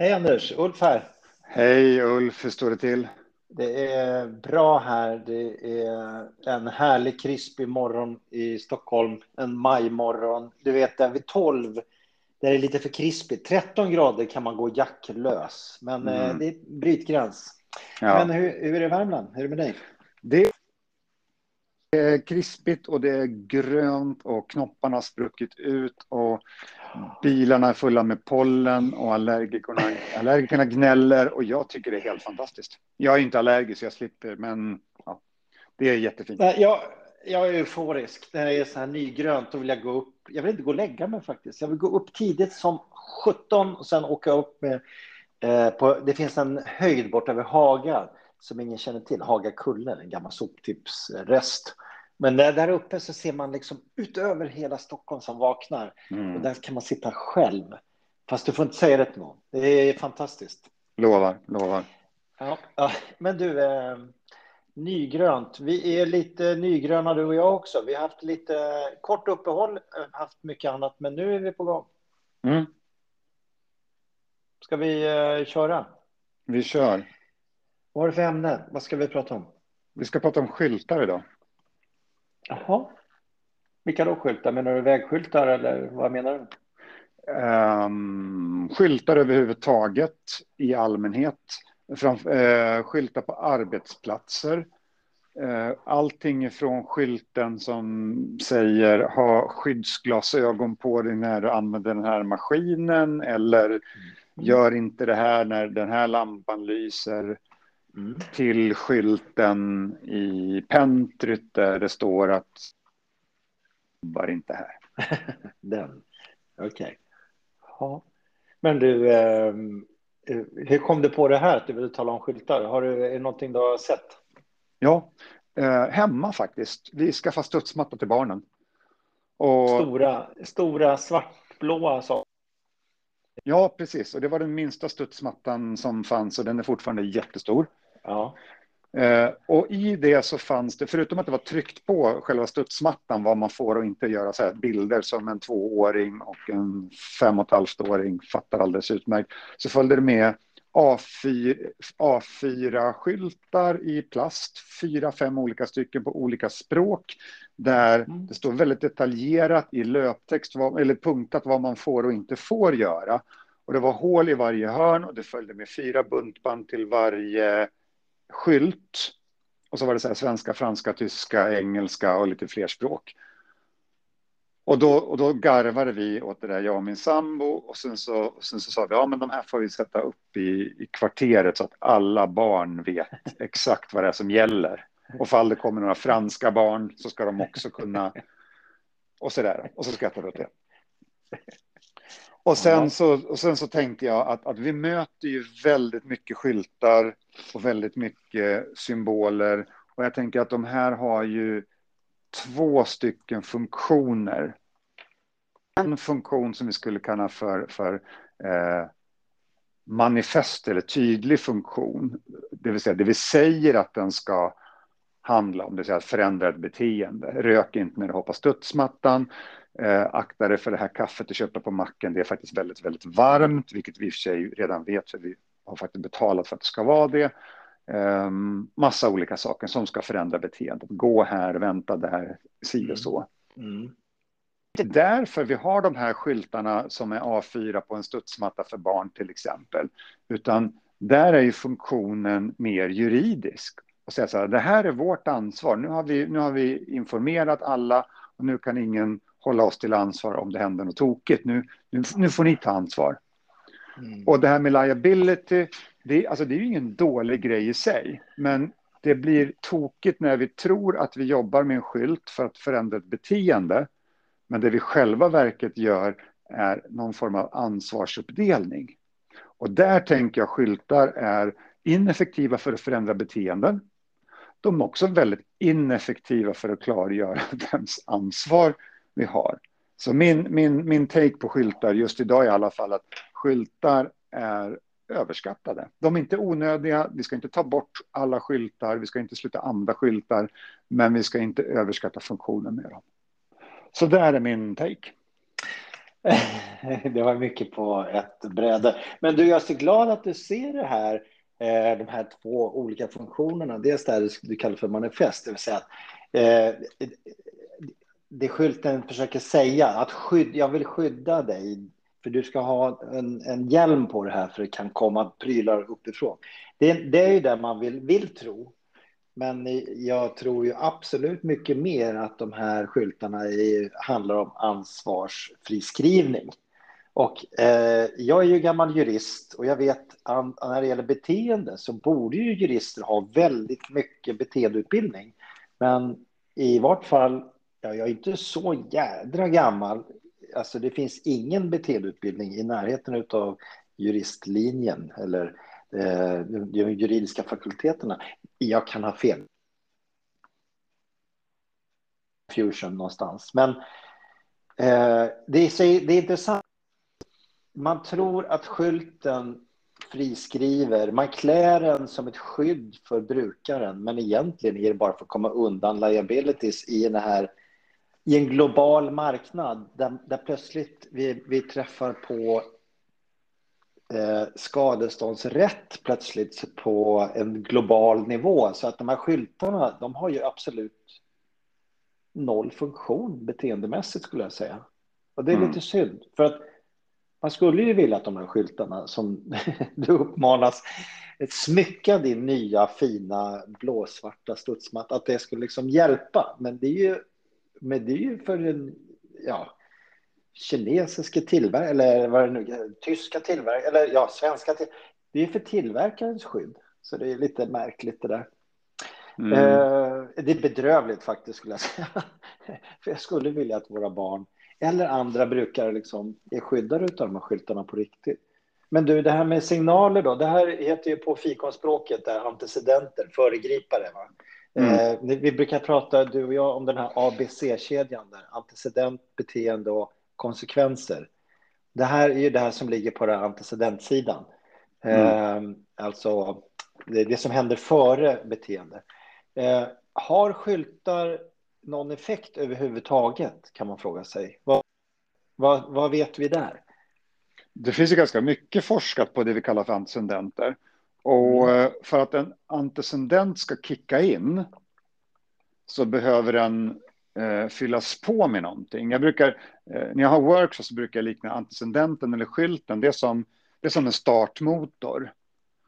Hej Anders, Ulf här. Hej Ulf, hur står det till? Det är bra här. Det är en härlig krispig morgon i Stockholm. En majmorgon. Du vet, där vid 12, där det är lite för krispigt. 13 grader kan man gå jacklös, men eh, mm. det är brytgräns. Ja. Men hur, hur är det i Värmland? Hur är det med dig? Det det är krispigt och det är grönt och knopparna har spruckit ut och bilarna är fulla med pollen och allergikerna, allergikerna gnäller och jag tycker det är helt fantastiskt. Jag är inte allergisk jag slipper, men ja, det är jättefint. Jag, jag är euforisk. När det är så här nygrönt då vill jag gå upp. Jag vill inte gå och lägga mig faktiskt. Jag vill gå upp tidigt som 17 och sen åka upp med. Eh, på, det finns en höjd borta vid Haga som ingen känner till. Haga kulle, en gammal soptipsrest. Men där uppe så ser man liksom utöver hela Stockholm som vaknar. Mm. Och där kan man sitta själv. Fast du får inte säga det till någon. Det är fantastiskt. Lovar, lovar. Ja, ja. men du, eh, nygrönt. Vi är lite nygröna du och jag också. Vi har haft lite kort uppehåll, eh, haft mycket annat, men nu är vi på gång. Mm. Ska vi eh, köra? Vi kör. Vad är det för ämne? Vad ska vi prata om? Vi ska prata om skyltar idag. Jaha. Vilka då skyltar? Menar du vägskyltar eller vad menar du? Um, skyltar överhuvudtaget i allmänhet. Framf uh, skyltar på arbetsplatser. Uh, allting från skylten som säger ha skyddsglasögon på dig när du använder den här maskinen eller mm. gör inte det här när den här lampan lyser mm. till skylten i pentryt där det står att jobbar inte här. Den, okej. Okay. Ja. Men du, eh, hur kom du på det här att du ville tala om skyltar? Har du, är det någonting du har sett? Ja, eh, hemma faktiskt. Vi skaffade studsmatta till barnen. Och... Stora, stora svartblåa saker. Ja, precis. Och det var den minsta studsmattan som fanns och den är fortfarande jättestor. Ja. Eh, och i det så fanns det, förutom att det var tryckt på själva studsmattan vad man får och inte göra, så här, bilder som en tvååring och en fem och ett halvt åring fattar alldeles utmärkt, så följde det med A4, A4-skyltar i plast, fyra, fem olika stycken på olika språk, där mm. det står väldigt detaljerat i löptext, vad, eller punktat vad man får och inte får göra. Och det var hål i varje hörn och det följde med fyra buntband till varje skylt. Och så var det så här, svenska, franska, tyska, engelska och lite fler språk. Och då, och då garvade vi åt det där, jag och min sambo. Och sen så, och sen så sa vi, ja men de här får vi sätta upp i, i kvarteret så att alla barn vet exakt vad det är som gäller. Och fall det kommer några franska barn så ska de också kunna... Och så där. Och så skrattade vi åt det. Och sen, så, och sen så tänkte jag att, att vi möter ju väldigt mycket skyltar och väldigt mycket symboler. Och jag tänker att de här har ju två stycken funktioner. En funktion som vi skulle kalla för, för eh, manifest eller tydlig funktion. Det vill säga det vi säger att den ska handla om, det vill säga förändra ett beteende. Rök inte när du hoppar studsmattan. Eh, akta dig för det här kaffet du köper på macken. Det är faktiskt väldigt, väldigt varmt, vilket vi i och för sig redan vet, för vi har faktiskt betalat för att det ska vara det. Eh, massa olika saker som ska förändra beteendet. Gå här, vänta där, si och så. Mm. Mm. Det är därför vi har de här skyltarna som är A4 på en studsmatta för barn till exempel. Utan där är ju funktionen mer juridisk. Och säga så här, det här är vårt ansvar. Nu har vi, nu har vi informerat alla och nu kan ingen hålla oss till ansvar om det händer något tokigt. Nu, nu, nu får ni ta ansvar. Mm. Och det här med liability, det, alltså det är ju ingen dålig grej i sig. Men det blir tokigt när vi tror att vi jobbar med en skylt för att förändra ett beteende. Men det vi själva verket gör är någon form av ansvarsuppdelning. Och där tänker jag skyltar är ineffektiva för att förändra beteenden. De är också väldigt ineffektiva för att klargöra vems ansvar vi har. Så min, min, min take på skyltar just idag i alla fall att skyltar är överskattade. De är inte onödiga, vi ska inte ta bort alla skyltar, vi ska inte sluta använda skyltar, men vi ska inte överskatta funktionen med dem. Så där är min take. det var mycket på ett bräde. Men du, jag är så glad att du ser det här, eh, de här två olika funktionerna. Dels det här du kallar för manifest, det vill säga att eh, det skylten försöker säga, att skydd, jag vill skydda dig, för du ska ha en, en hjälm på det här för det kan komma prylar uppifrån. Det, det är ju det man vill, vill tro. Men jag tror ju absolut mycket mer att de här skyltarna är, handlar om ansvarsfriskrivning. Och eh, jag är ju gammal jurist och jag vet att när det gäller beteende så borde ju jurister ha väldigt mycket beteendeutbildning. Men i vart fall, ja, jag är inte så jädra gammal. Alltså det finns ingen beteendeutbildning i närheten av juristlinjen eller eh, de juridiska fakulteterna. Jag kan ha fel. Fusion någonstans. Men eh, det, är, det är intressant. Man tror att skylten friskriver, man klär den som ett skydd för brukaren, men egentligen är det bara för att komma undan liabilities i, den här, i en global marknad där, där plötsligt vi, vi träffar på eh, skadeståndsrätt plötsligt på en global nivå. Så att de här skyltarna, de har ju absolut noll funktion beteendemässigt skulle jag säga. Och det är mm. lite synd. För att man skulle ju vilja att de här skyltarna som du uppmanas smycka din nya fina blåsvarta studsmatta, att det skulle liksom hjälpa. Men det är ju, men det är ju för en, ja, kinesiska tillverkare, eller vad det nu tyska tillverkare, eller ja, svenska till, Det är för tillverkarens skydd, så det är lite märkligt det där. Mm. Eh, det är bedrövligt faktiskt skulle jag säga. för jag skulle vilja att våra barn eller andra brukare liksom är skyddade av de här skyltarna på riktigt. Men du, det här med signaler då, det här heter ju på fikonspråket där antecedenter, föregripare. Va? Mm. Eh, vi brukar prata, du och jag, om den här ABC-kedjan där, antecedent, beteende och konsekvenser. Det här är ju det här som ligger på den antecedentsidan. Mm. Eh, alltså det, det, som händer före beteende. Eh, har skyltar någon effekt överhuvudtaget kan man fråga sig. Vad, vad, vad vet vi där? Det finns ju ganska mycket forskat på det vi kallar för antecedenter. Och mm. Eh, för att en antecedent ska kicka in så behöver den eh, fyllas på med någonting. Jag brukar, eh, när jag har workshops så brukar jag likna antecedenten eller skylten, det är som, det är som en startmotor.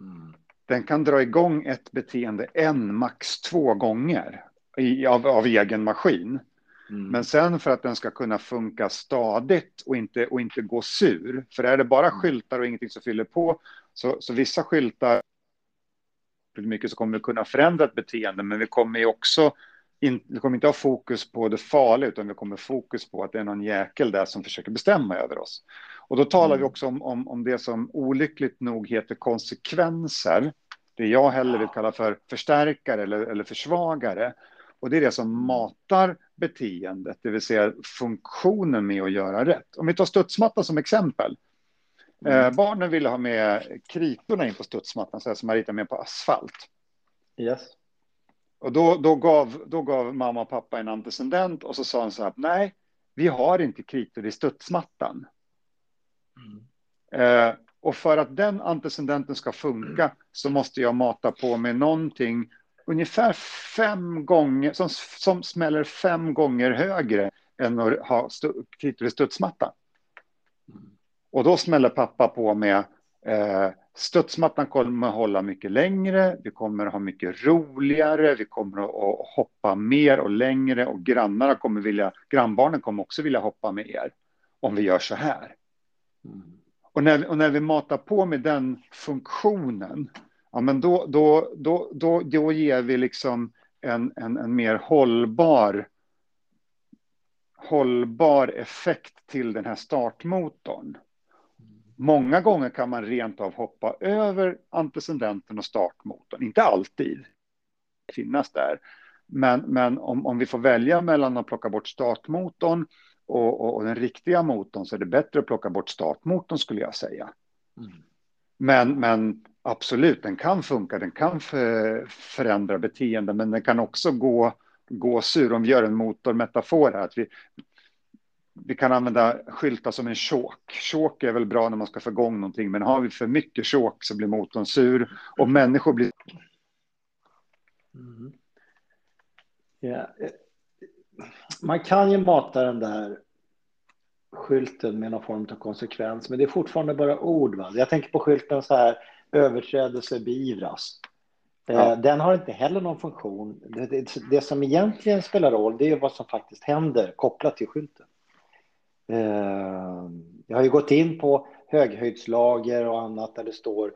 Mm. Den kan dra igång ett beteende en, max två gånger i, av, av egen maskin. Mm. Men sen för att den ska kunna funka stadigt och inte, och inte gå sur, för är det bara mm. skyltar och ingenting som fyller på, så, så vissa skyltar mycket så kommer vi kunna förändra ett beteende, men vi kommer ju också in, vi kommer inte ha fokus på det farliga, utan vi kommer fokus på att det är någon jäkel där som försöker bestämma över oss. Och då talar mm. vi också om, om, om det som olyckligt nog heter konsekvenser. Det jag hellre vill kalla för förstärkare eller, eller försvagare. Och det är det som matar beteendet, det vill säga funktionen med att göra rätt. Om vi tar studsmattan som exempel. Mm. Eh, barnen ville ha med kritorna in på studsmattan, så som man ritar med på asfalt. Yes. Och då, då, gav, då gav mamma och pappa en antecedent och så sa han så här, nej, vi har inte kritor i studsmattan. Mm. Eh, och för att den antecedenten ska funka så måste jag mata på med någonting ungefär fem gånger, som, som smäller fem gånger högre än att ha kritor i studsmattan. Mm. Och då smäller pappa på med eh, Studsmattan kommer att hålla mycket längre, vi kommer att ha mycket roligare, vi kommer att hoppa mer och längre och grannarna kommer vilja, grannbarnen kommer också vilja hoppa med er om vi gör så här. Mm. Och, när, och när vi matar på med den funktionen, ja, men då, då, då, då, då ger vi liksom en, en, en mer hållbar hållbar effekt till den här startmotorn. Många gånger kan man rent av hoppa över antecedenten och startmotorn. Inte alltid finnas där. Men, men om, om vi får välja mellan att plocka bort startmotorn och, och, och, den riktiga motorn så är det bättre att plocka bort startmotorn skulle jag säga. Mm. Men, men absolut, den kan funka, den kan för, förändra beteende, men den kan också gå, gå sur. Om vi gör en motormetafor här, att vi, vi kan använda skyltar som en chok. Chok är väl bra när man ska få igång någonting, men har vi för mycket chok så blir motorn sur och människor blir... Mm. Yeah. Man kan ju mata den där skylten med någon form av konsekvens, men det är fortfarande bara ord. Va? Jag tänker på skylten så här, överträdelse beivras. Eh, ja. Den har inte heller någon funktion. Det, det, det, som egentligen spelar roll, det är vad som faktiskt händer kopplat till skylten. Eh, jag har ju gått in på höghöjdslager och annat där det står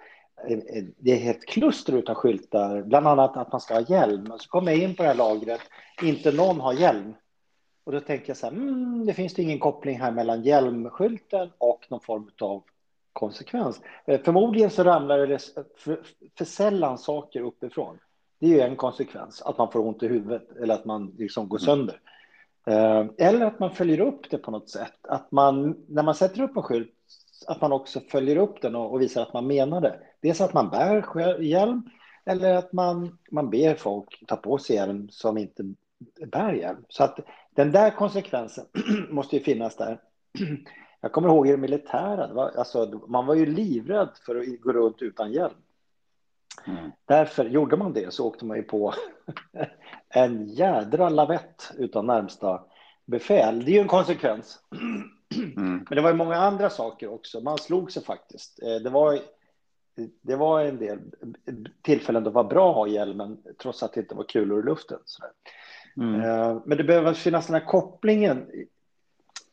eh, det är ett kluster av skyltar, bland annat att man ska ha hjälm. Och så kommer jag in på det här lagret, inte någon har hjälm. Och då tänker jag så här, mm, det finns det ingen koppling här mellan hjälmskylten och någon form av konsekvens. Eh, förmodligen så ramlar det för, för sällan saker uppifrån. Det är ju en konsekvens, att man får ont i huvudet eller att man liksom går sönder. Eh, eller att man följer upp det på något sätt. Att man, när man sätter upp en skylt, att man också följer upp den och, och visar att man menar det. Dels att man bär hjälm eller att man, man ber folk ta på sig hjälm som inte bär hjälm. Så att den där konsekvensen måste ju finnas där. Jag kommer ihåg i det militära, var, alltså, man var ju livrädd för att gå runt utan hjälm. Mm. Därför gjorde man det så åkte man ju på en jädra lavett utan närmsta befäl. Det är ju en konsekvens. Mm. Men det var ju många andra saker också. Man slog sig faktiskt. Eh, det var, det var en del tillfällen då det var bra att ha hjälmen trots att det inte var kulor i luften. Mm. Eh, men det behöver finnas den här kopplingen.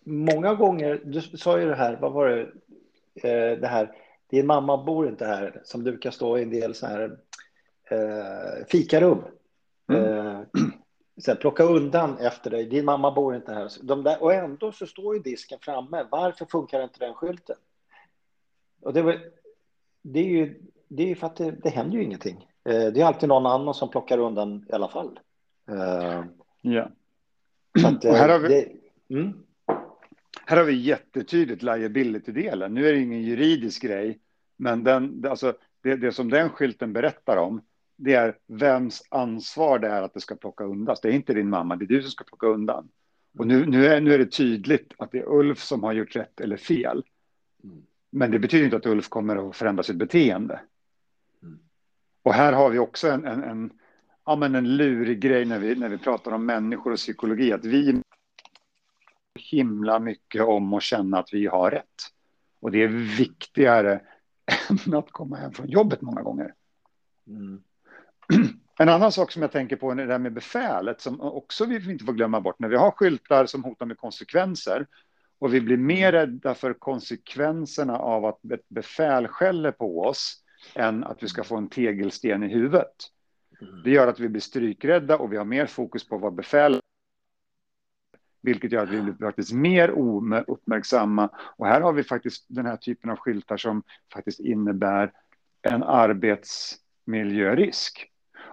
Många gånger, du sa ju det här, vad var det, eh, det här din mamma bor inte här, som brukar stå i en del så här eh, fikarum. Mm. Eh, så här, plocka undan efter dig, din mamma bor inte här. De där, och ändå så står ju disken framme. Varför funkar inte den skylten? Och det, var, det är ju det är för att det, det händer ju ingenting. Eh, det är alltid någon annan som plockar undan i alla fall. Eh, ja. Att, och här har vi... Det, mm. Här har vi jättetydligt liability-delen. Nu är det ingen juridisk grej, men den, alltså, det, det som den skylten berättar om, det är vems ansvar det är att det ska plocka undan. Det är inte din mamma, det är du som ska plocka undan. Och nu, nu, är, nu är det tydligt att det är Ulf som har gjort rätt eller fel. Men det betyder inte att Ulf kommer att förändra sitt beteende. Och här har vi också en, en, en, ja, men en lurig grej när vi, när vi pratar om människor och psykologi, att vi himla mycket om att känna att vi har rätt. Och det är viktigare än att komma hem från jobbet många gånger. Mm. En annan sak som jag tänker på är det där med befälet som också vi inte får glömma bort. När vi har skyltar som hotar med konsekvenser och vi blir mer rädda för konsekvenserna av att ett befäl skäller på oss än att vi ska få en tegelsten i huvudet. Mm. Det gör att vi blir strykrädda och vi har mer fokus på vad befäl vilket gör att vi blir faktiskt mer uppmärksamma. Och här har vi faktiskt den här typen av skyltar som faktiskt innebär en arbetsmiljörisk.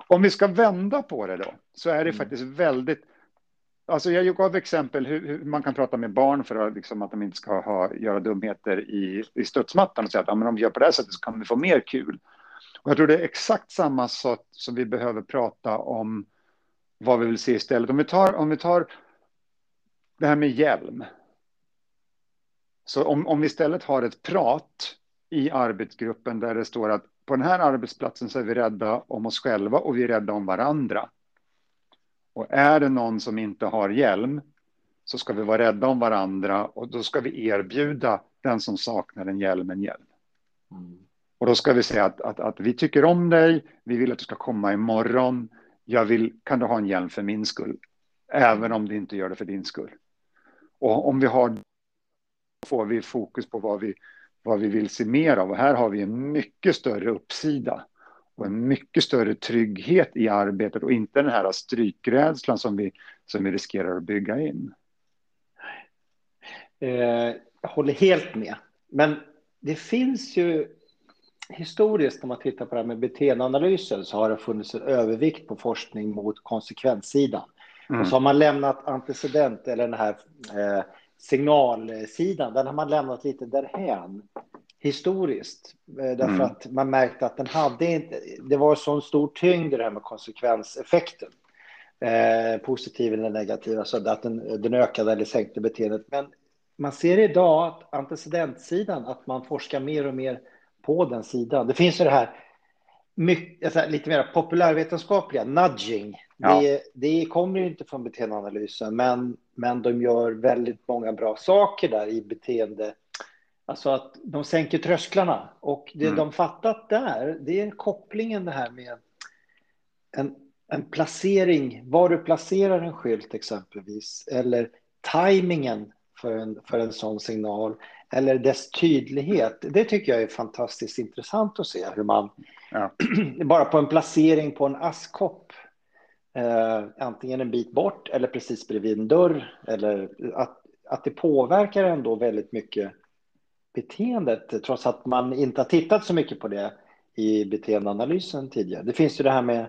Om vi ska vända på det då, så är det mm. faktiskt väldigt Alltså jag gav exempel hur, hur, man kan prata med barn för att, liksom, att de inte ska ha, göra dumheter i, i studsmattan och säga att ja, men om vi gör på det här sättet så kan vi få mer kul. Och jag tror det är exakt samma sak som vi behöver prata om vad vi vill se istället. Om vi tar, om vi tar det här med hjälm. Så om, om vi istället har ett prat i arbetsgruppen där det står att på den här arbetsplatsen så är vi rädda om oss själva och vi är rädda om varandra. Och är det någon som inte har hjälm så ska vi vara rädda om varandra och då ska vi erbjuda den som saknar en hjälm en hjälm. Mm. Och då ska vi säga att, att, att, vi tycker om dig, vi vill att du ska komma imorgon, jag vill, kan du ha en hjälm för min skull? Även om du inte gör det för din skull. Och om vi har får vi fokus på vad vi, vad vi vill se mer av. Och här har vi en mycket större uppsida och en mycket större trygghet i arbetet och inte den här strykrädslan som vi, som vi riskerar att bygga in. Eh, jag håller helt med. Men det finns ju historiskt, när man tittar på det här med beteendeanalysen så har det funnits en övervikt på forskning mot konsekvenssidan. Mm. Och så har man lämnat antecedent, eller den här eh, signalsidan, den har man lämnat lite därhän historiskt. Eh, därför mm. att man märkte att den hade inte, det var så stor tyngd det här med konsekvenseffekten. Eh, positiv eller negativ, alltså att den, den ökade eller sänkte beteendet. Men man ser idag att antecedentsidan, att man forskar mer och mer på den sidan. Det finns ju det här mycket, alltså, lite mer populärvetenskapliga, nudging. Ja. Det, det kommer ju inte från beteendeanalysen, men, men de gör väldigt många bra saker där i beteende. Alltså att de sänker trösklarna och det mm. de fattat där, det är kopplingen det här med en, en placering, var du placerar en skylt exempelvis, eller tajmingen för en, för en sån signal, eller dess tydlighet. Det tycker jag är fantastiskt intressant att se hur man, ja. bara på en placering på en askkopp, eh, antingen en bit bort eller precis bredvid en dörr, eller att, att det påverkar ändå väldigt mycket beteendet, trots att man inte har tittat så mycket på det i beteendeanalysen tidigare. Det finns ju det här med,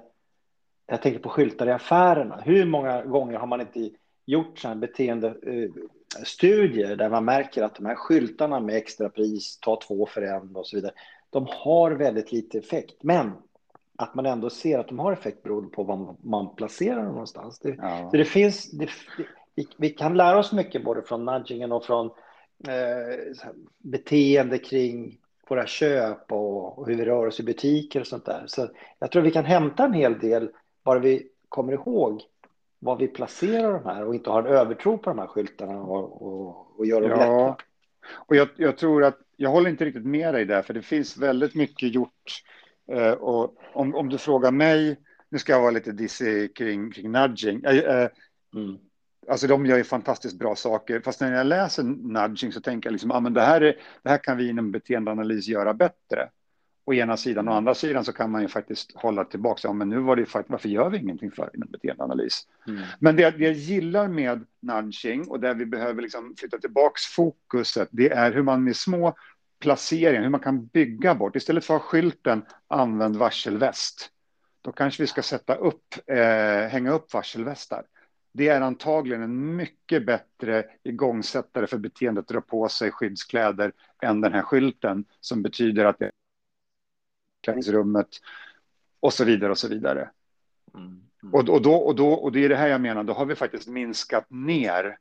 jag tänker på skyltar i affärerna. Hur många gånger har man inte gjort sådana beteendestudier eh, där man märker att de här skyltarna med extrapris, ta två för en och så vidare, de har väldigt lite effekt. Men att man ändå ser att de har effekt beror på var man placerar dem någonstans. Det, ja. det finns, det, vi, vi, kan lära oss mycket både från nudgingen och från eh, beteende kring våra köp och, och, hur vi rör oss i butiker och sånt där. Så jag tror vi kan hämta en hel del bara vi kommer ihåg var vi placerar de här och inte har en övertro på de här skyltarna och, och, och gör dem ja. lätta. Och jag, jag, tror att jag håller inte riktigt med dig där, för det finns väldigt mycket gjort. Eh, och om, om du frågar mig, nu ska jag vara lite dissig kring, kring nudging. Eh, eh, mm. Alltså de gör ju fantastiskt bra saker, fast när jag läser nudging så tänker jag liksom, ah, men det, här är, det här kan vi inom beteendeanalys göra bättre å ena sidan. Å andra sidan så kan man ju faktiskt hålla tillbaka. Ja, men nu var det faktiskt, varför gör vi ingenting för inom beteendeanalys? Mm. Men det, det jag gillar med nudging och där vi behöver liksom flytta tillbaks fokuset, det är hur man med små placeringar, hur man kan bygga bort. Istället för att ha skylten använd varselväst, då kanske vi ska sätta upp, eh, hänga upp varselvästar. Det är antagligen en mycket bättre igångsättare för beteendet att dra på sig skyddskläder än den här skylten som betyder att det omklädningsrummet och så vidare och så vidare. Mm. Mm. Och, och, då, och, då, och det är det här jag menar, då har vi faktiskt minskat ner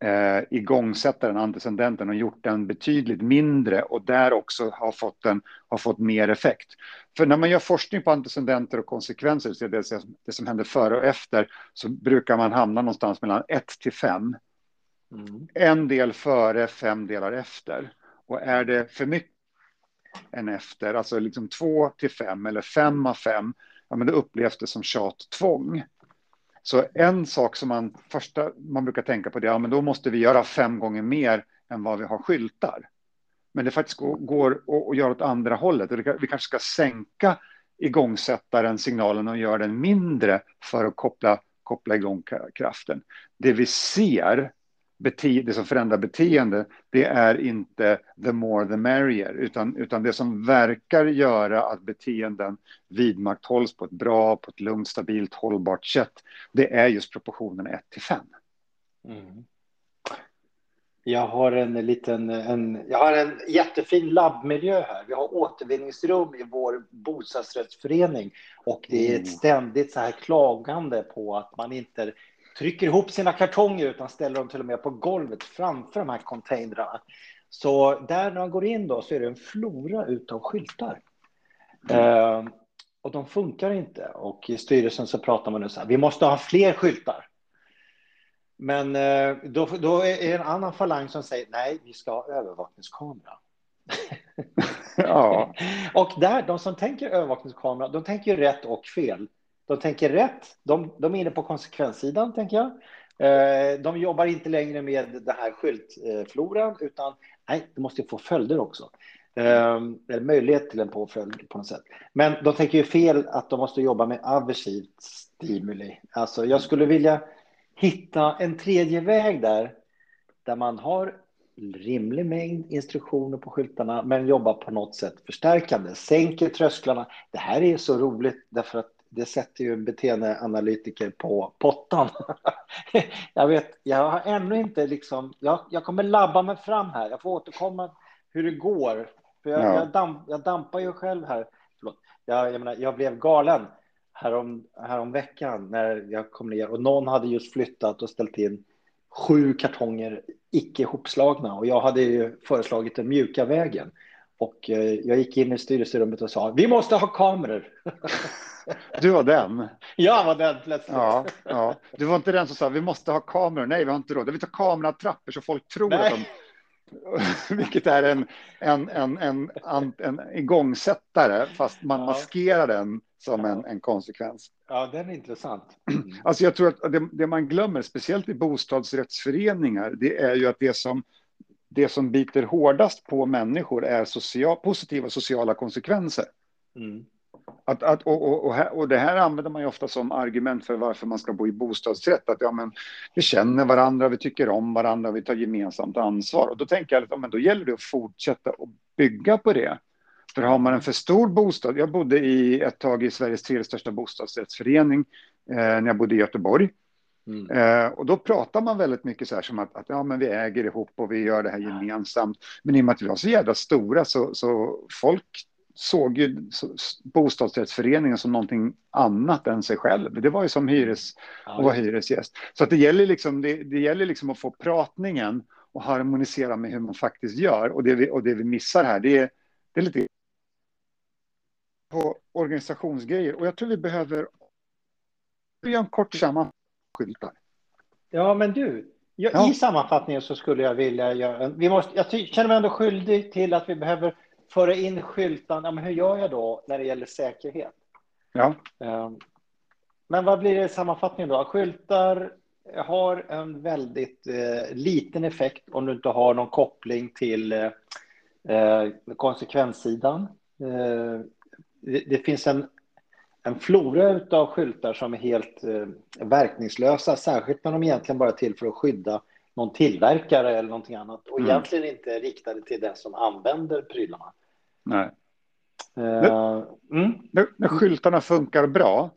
eh, igångsättaren, antecedenten och gjort den betydligt mindre och där också har fått, den, har fått mer effekt. För när man gör forskning på antecedenter och konsekvenser, det, det, det som händer före och efter, så brukar man hamna någonstans mellan 1 till 5. Mm. En del före, fem delar efter. Och är det för mycket än efter, alltså liksom två till fem eller fem av fem, ja, men det upplevs det som tjat tvång. Så en sak som man första man brukar tänka på det, ja men då måste vi göra fem gånger mer än vad vi har skyltar. Men det faktiskt går att göra åt andra hållet. Vi kanske ska sänka igångsättaren, signalen och göra den mindre för att koppla, koppla igång kraften. Det vi ser bete det som förändrar beteende, det är inte the more the merrier, utan, utan det som verkar göra att beteenden vidmakthålls på ett bra, på ett lugnt, stabilt, hållbart sätt, det är just proportionen 1 till 5. Mm. Jag har en liten, en, jag har en jättefin labbmiljö här. Vi har återvinningsrum i vår bostadsrättsförening och det är ett mm. ständigt så här klagande på att man inte trycker ihop sina kartonger utan ställer dem till och med på golvet framför de här containrarna. Så där när man går in då så är det en flora utav skyltar. Mm. Eh, och de funkar inte. Och i styrelsen så pratar man nu så här, vi måste ha fler skyltar. Men eh, då, då är det en annan falang som säger nej, vi ska ha övervakningskamera. ja. och där, de som tänker övervakningskamera, de tänker rätt och fel. De tänker rätt. De, de är inne på konsekvenssidan, tänker jag. Eh, de jobbar inte längre med den här skyltfloran, utan nej, det måste få följder också. Eh, eller möjlighet till en påföljd på något sätt. Men de tänker ju fel att de måste jobba med aversivt stimuli. Alltså, jag skulle vilja hitta en tredje väg där, där man har rimlig mängd instruktioner på skyltarna, men jobbar på något sätt förstärkande, sänker trösklarna. Det här är så roligt därför att det sätter ju en beteendeanalytiker på pottan. jag vet, jag har ännu inte liksom, jag, jag kommer labba mig fram här. Jag får återkomma hur det går. För jag, ja. jag, damp, jag dampar ju själv här. Förlåt. Jag, jag, menar, jag blev galen härom, härom veckan när jag kom ner och någon hade just flyttat och ställt in sju kartonger icke hopslagna och jag hade ju föreslagit den mjuka vägen. Och eh, jag gick in i styrelserummet och sa vi måste ha kameror. Du var den? Jag var den plötsligt. Ja, ja. Du var inte den som sa vi måste ha kameror. Nej, vi har inte råd. Vi tar kameratrappor så folk tror Nej. att de vilket är en, en, en, en, en, en igångsättare, fast man ja. maskerar den som en, en konsekvens. Ja, den är intressant. Alltså jag tror att det, det, man glömmer, speciellt i bostadsrättsföreningar, det är ju att det som, det som biter hårdast på människor är social, positiva sociala konsekvenser. Mm. Att, att, och, och, och, och, det här använder man ju ofta som argument för varför man ska bo i bostadsrätt. Att ja, men, vi känner varandra, vi tycker om varandra, vi tar gemensamt ansvar. Och då tänker jag att ja, men då gäller det att fortsätta och bygga på det. För har man en för stor bostad, jag bodde i ett tag i Sveriges tredje största bostadsrättsförening eh, när jag bodde i Göteborg. Mm. Eh, och då pratar man väldigt mycket så här som att, att, ja, men vi äger ihop och vi gör det här gemensamt. Men i och med att vi var så jävla stora så, så folk såg ju bostadsrättsföreningen som någonting annat än sig själv. Det var ju som hyres och vara hyresgäst. Så att det gäller liksom, det, det, gäller liksom att få pratningen och harmonisera med hur man faktiskt gör. Och det vi, och det vi missar här, det är, det är lite på organisationsgrejer. Och jag tror vi behöver göra en kort sammanfattning. Ja, men du, jag, ja. i sammanfattningen så skulle jag vilja göra... Vi måste, jag känner mig ändå skyldig till att vi behöver föra in skyltarna. Men hur gör jag då när det gäller säkerhet? Ja. Ehm, men vad blir det i sammanfattningen då? Skyltar har en väldigt eh, liten effekt om du inte har någon koppling till eh, eh konsekvenssidan. Eh, det, det, finns en, en flora av skyltar som är helt eh, verkningslösa, särskilt när de egentligen bara är till för att skydda någon tillverkare eller någonting annat och mm. egentligen inte riktade till den som använder prylarna. Nej. Uh, mm. när, när skyltarna funkar bra,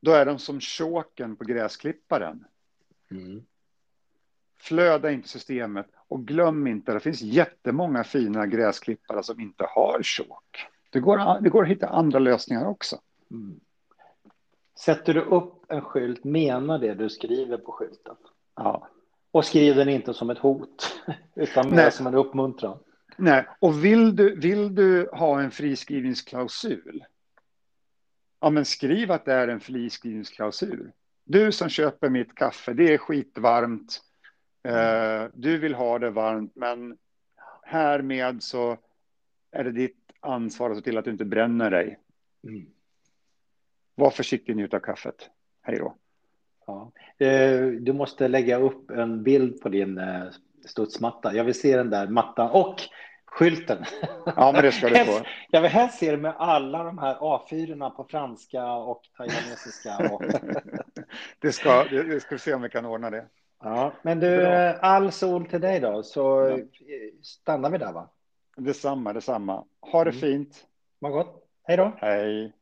då är de som choken på gräsklipparen. Mm. Flöda inte systemet och glöm inte, det finns jättemånga fina gräsklippare som inte har chok. Det går, det går att hitta andra lösningar också. Mm. Sätter du upp en skylt, menar det du skriver på skylten. Ja. Och skriv den inte som ett hot, utan mer som en uppmuntran. Nej, och vill du, vill du ha en friskrivningsklausul? Ja, men skriv att det är en friskrivningsklausul. Du som köper mitt kaffe, det är skitvarmt. Eh, du vill ha det varmt, men härmed så är det ditt ansvar att se till att du inte bränner dig. Mm. Var försiktig njut av kaffet. Hej då. Ja. Eh, du måste lägga upp en bild på din eh, studsmatta. Jag vill se den där mattan och skylten. Ja, men det ska du få. Jag vill helst se det med alla de här A4 på franska och taiwanesiska. Och... det, ska, det ska vi se om vi kan ordna det. Ja, men du, Bra. all sol till dig då, så ja. stannar vi där va? Detsamma, detsamma. Ha det mm. fint. Vad gott. Hej då. Hej.